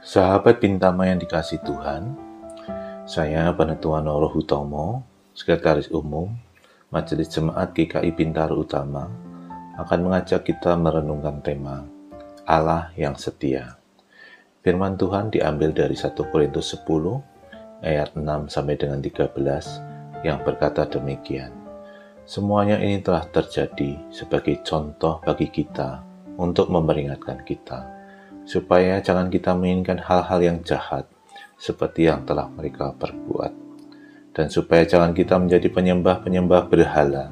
Sahabat Bintama yang dikasih Tuhan, saya Penetuan Noro Hutomo, Sekretaris Umum Majelis Jemaat GKI Bintaro Utama, akan mengajak kita merenungkan tema Allah yang setia. Firman Tuhan diambil dari 1 Korintus 10 ayat 6 sampai dengan 13 yang berkata demikian. Semuanya ini telah terjadi sebagai contoh bagi kita untuk memperingatkan kita supaya jangan kita menginginkan hal-hal yang jahat seperti yang telah mereka perbuat. Dan supaya jangan kita menjadi penyembah-penyembah berhala,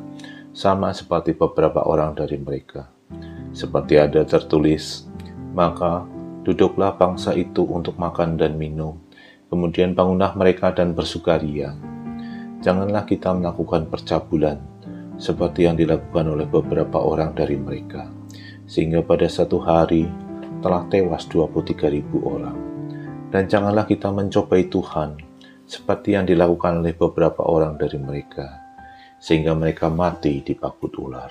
sama seperti beberapa orang dari mereka. Seperti ada tertulis, maka duduklah bangsa itu untuk makan dan minum, kemudian bangunlah mereka dan bersukaria. Janganlah kita melakukan percabulan, seperti yang dilakukan oleh beberapa orang dari mereka, sehingga pada satu hari telah tewas 23.000 orang. Dan janganlah kita mencobai Tuhan seperti yang dilakukan oleh beberapa orang dari mereka, sehingga mereka mati di pakut ular.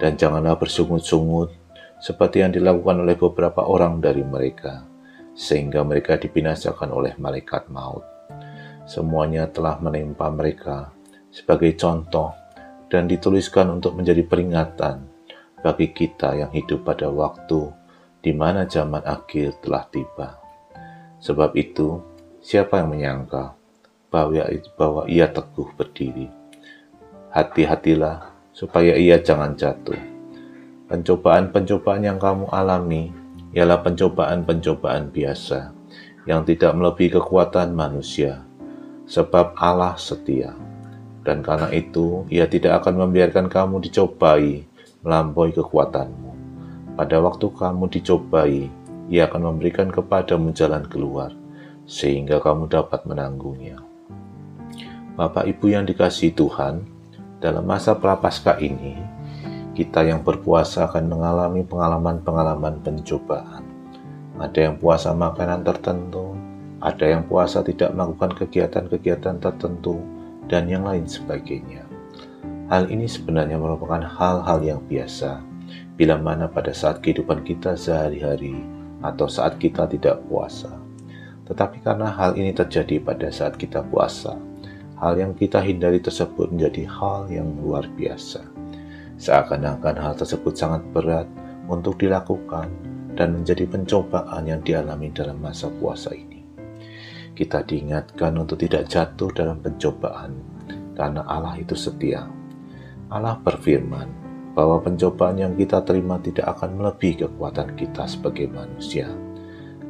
Dan janganlah bersungut-sungut seperti yang dilakukan oleh beberapa orang dari mereka, sehingga mereka dibinasakan oleh malaikat maut. Semuanya telah menimpa mereka sebagai contoh dan dituliskan untuk menjadi peringatan bagi kita yang hidup pada waktu di mana zaman akhir telah tiba. Sebab itu, siapa yang menyangka bahwa, ia teguh berdiri? Hati-hatilah supaya ia jangan jatuh. Pencobaan-pencobaan yang kamu alami ialah pencobaan-pencobaan biasa yang tidak melebihi kekuatan manusia, sebab Allah setia. Dan karena itu, ia tidak akan membiarkan kamu dicobai melampaui kekuatanmu pada waktu kamu dicobai, ia akan memberikan kepadamu jalan keluar, sehingga kamu dapat menanggungnya. Bapak Ibu yang dikasih Tuhan, dalam masa prapaskah ini, kita yang berpuasa akan mengalami pengalaman-pengalaman pencobaan. Ada yang puasa makanan tertentu, ada yang puasa tidak melakukan kegiatan-kegiatan tertentu, dan yang lain sebagainya. Hal ini sebenarnya merupakan hal-hal yang biasa, bila mana pada saat kehidupan kita sehari-hari atau saat kita tidak puasa. Tetapi karena hal ini terjadi pada saat kita puasa, hal yang kita hindari tersebut menjadi hal yang luar biasa. Seakan-akan hal tersebut sangat berat untuk dilakukan dan menjadi pencobaan yang dialami dalam masa puasa ini. Kita diingatkan untuk tidak jatuh dalam pencobaan karena Allah itu setia. Allah berfirman, bahwa pencobaan yang kita terima tidak akan melebihi kekuatan kita sebagai manusia.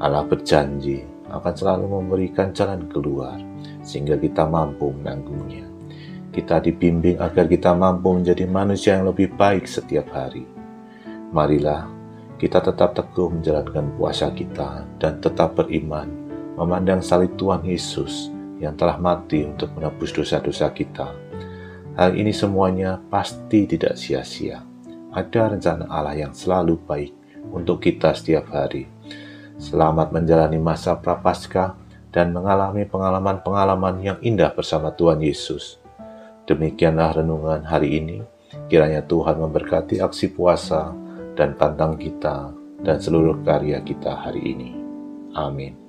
Allah berjanji akan selalu memberikan jalan keluar sehingga kita mampu menanggungnya. Kita dibimbing agar kita mampu menjadi manusia yang lebih baik setiap hari. Marilah kita tetap teguh menjalankan puasa kita dan tetap beriman, memandang salib Tuhan Yesus yang telah mati untuk menebus dosa-dosa kita Hal ini semuanya pasti tidak sia-sia. Ada rencana Allah yang selalu baik untuk kita setiap hari. Selamat menjalani masa prapaskah dan mengalami pengalaman-pengalaman yang indah bersama Tuhan Yesus. Demikianlah renungan hari ini. Kiranya Tuhan memberkati aksi puasa dan pantang kita dan seluruh karya kita hari ini. Amin.